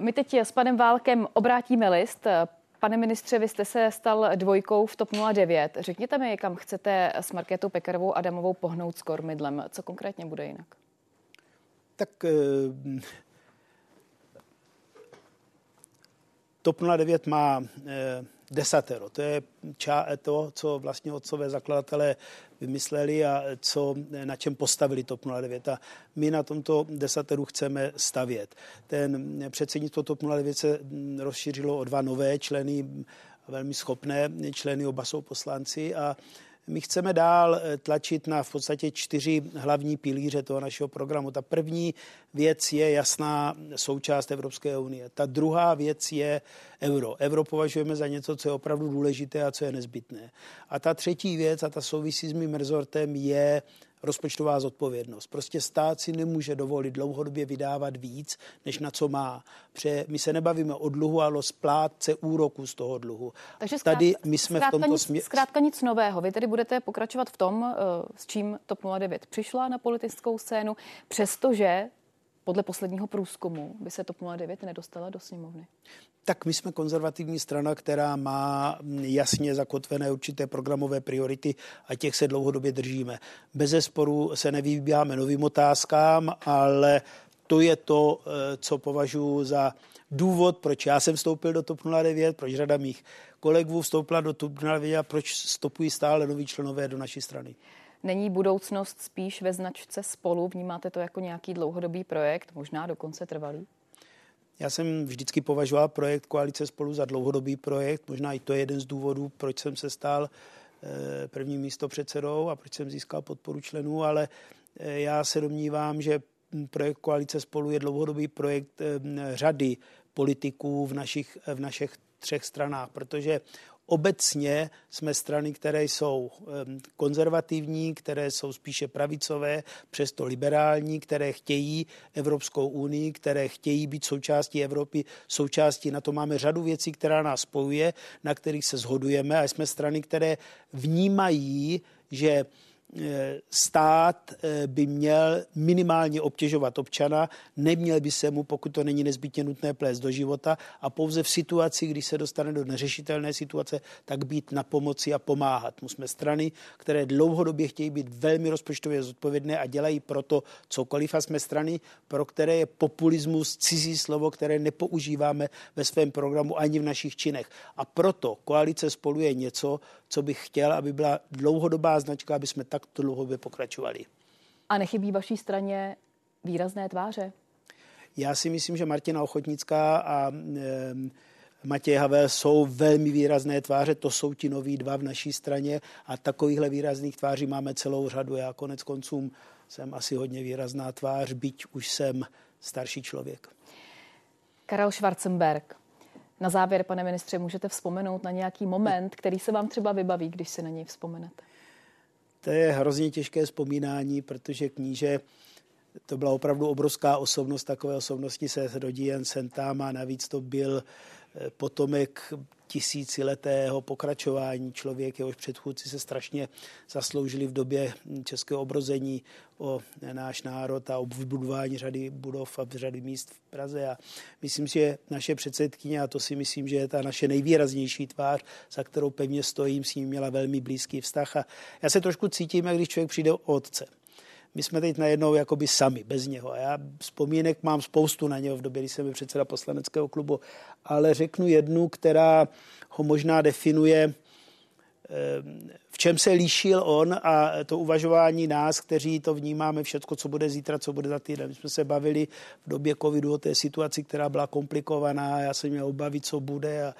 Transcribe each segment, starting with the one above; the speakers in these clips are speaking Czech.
My teď s panem Válkem obrátíme list. Pane ministře, vy jste se stal dvojkou v TOP 09. Řekněte mi, kam chcete s Markétou Pekarovou Adamovou pohnout s kormidlem. Co konkrétně bude jinak? Tak eh, TOP 09 má eh, desatero. To je ča, to, co vlastně otcové zakladatelé vymysleli a co, na čem postavili TOP 09. A my na tomto desateru chceme stavět. Ten předsednictvo TOP 09 se rozšířilo o dva nové členy, velmi schopné členy, oba jsou poslanci a my chceme dál eh, tlačit na v podstatě čtyři hlavní pilíře toho našeho programu. Ta první věc je jasná součást Evropské unie. Ta druhá věc je euro. Euro považujeme za něco, co je opravdu důležité a co je nezbytné. A ta třetí věc, a ta souvisí s mým rezortem, je rozpočtová zodpovědnost. Prostě stát si nemůže dovolit dlouhodobě vydávat víc, než na co má. Pře my se nebavíme o dluhu, ale o splátce úroku z toho dluhu. Takže zkrát, Tady my jsme v tomto směru. Zkrátka nic nového. Vy tedy budete pokračovat v tom, eh, s čím TOP 09 přišla na politickou scénu, přestože podle posledního průzkumu by se TOP 09 nedostala do sněmovny? Tak my jsme konzervativní strana, která má jasně zakotvené určité programové priority a těch se dlouhodobě držíme. Bez zesporu se nevybíjáme novým otázkám, ale to je to, eh, co považuji za důvod, proč já jsem vstoupil do TOP 09, proč řada mých kolegů vstoupila do TOP 09 a proč stopují stále noví členové do naší strany. Není budoucnost spíš ve značce spolu? Vnímáte to jako nějaký dlouhodobý projekt, možná dokonce trvalý? Já jsem vždycky považoval projekt Koalice spolu za dlouhodobý projekt. Možná i to je jeden z důvodů, proč jsem se stal eh, prvním místo předsedou a proč jsem získal podporu členů, ale eh, já se domnívám, že projekt Koalice spolu je dlouhodobý projekt eh, řady politiků v našich, v našich třech stranách, protože Obecně jsme strany, které jsou konzervativní, které jsou spíše pravicové, přesto liberální, které chtějí Evropskou unii, které chtějí být součástí Evropy, součástí na to máme řadu věcí, která nás spojuje, na kterých se shodujeme a jsme strany, které vnímají, že stát eh, by měl minimálně obtěžovat občana, neměl by se mu, pokud to není nezbytně nutné, plést do života a pouze v situaci, kdy se dostane do neřešitelné situace, tak být na pomoci a pomáhat. My jsme strany, které dlouhodobě chtějí být velmi rozpočtově zodpovědné a dělají proto cokoliv a jsme strany, pro které je populismus cizí slovo, které nepoužíváme ve svém programu ani v našich činech. A proto koalice spolu je něco, co bych chtěl, aby byla dlouhodobá značka, aby jsme takto dlouhodobě pokračovali. A nechybí vaší straně výrazné tváře? Já si myslím, že Martina Ochotnická a e, Matěj Havel jsou velmi výrazné tváře, to jsou ti noví dva v naší straně a takovýchhle výrazných tváří máme celou řadu. Já konec koncům jsem asi hodně výrazná tvář, byť už jsem starší člověk. Karel Schwarzenberg, na závěr, pane ministře, můžete vzpomenout na nějaký moment, který se vám třeba vybaví, když se na něj vzpomenete? To je hrozně těžké vzpomínání, protože kníže to byla opravdu obrovská osobnost, takové osobnosti se rodí jen sen tam a navíc to byl eh, potomek tisíciletého pokračování. Člověk, jehož předchůdci se strašně zasloužili v době českého obrození o náš národ a o řady budov a řady míst v Praze. A myslím, že naše předsedkyně, a to si myslím, že je ta naše nejvýraznější tvář, za kterou pevně stojím, s ním měla velmi blízký vztah. A já se trošku cítím, jak když člověk přijde o otce my jsme teď najednou jakoby sami, bez něho. A já vzpomínek mám spoustu na něho v době, kdy jsem byl předseda poslaneckého klubu, ale řeknu jednu, která ho možná definuje, eh, v čem se líšil on a to uvažování nás, kteří to vnímáme všechno, co bude zítra, co bude za týden. My jsme se bavili v době covidu o té situaci, která byla komplikovaná, já jsem měl obavit, co bude a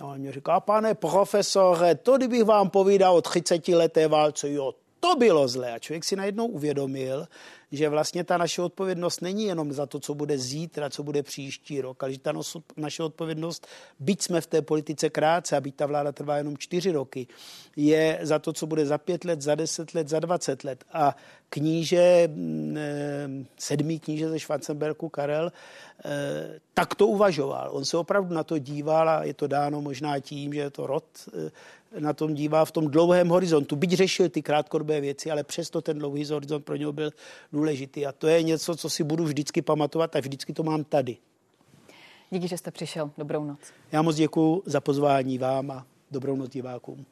No, on mi říká, pane profesore, to kdybych vám povídal o 30 leté válce, jo, to bylo zlé. A člověk si najednou uvědomil, že vlastně ta naše odpovědnost není jenom za to, co bude zítra, co bude příští rok, ale že ta naše odpovědnost, byť jsme v té politice krátce a byť ta vláda trvá jenom čtyři roky, je za to, co bude za pět let, za deset let, za dvacet let. A kníže, mm, eh, sedmý kníže ze Schwarzenberku Karel, eh, tak to uvažoval. On se opravdu na to díval a je to dáno možná tím, že je to rod eh, na tom dívá v tom dlouhém horizontu. Byť řešil ty krátkodobé věci, ale přesto ten dlouhý horizont pro něho byl důležitý. A to je něco, co si budu vždycky pamatovat a vždycky to mám tady. Díky, že jste přišel. Dobrou noc. Já moc děkuji za pozvání vám a dobrou noc divákům.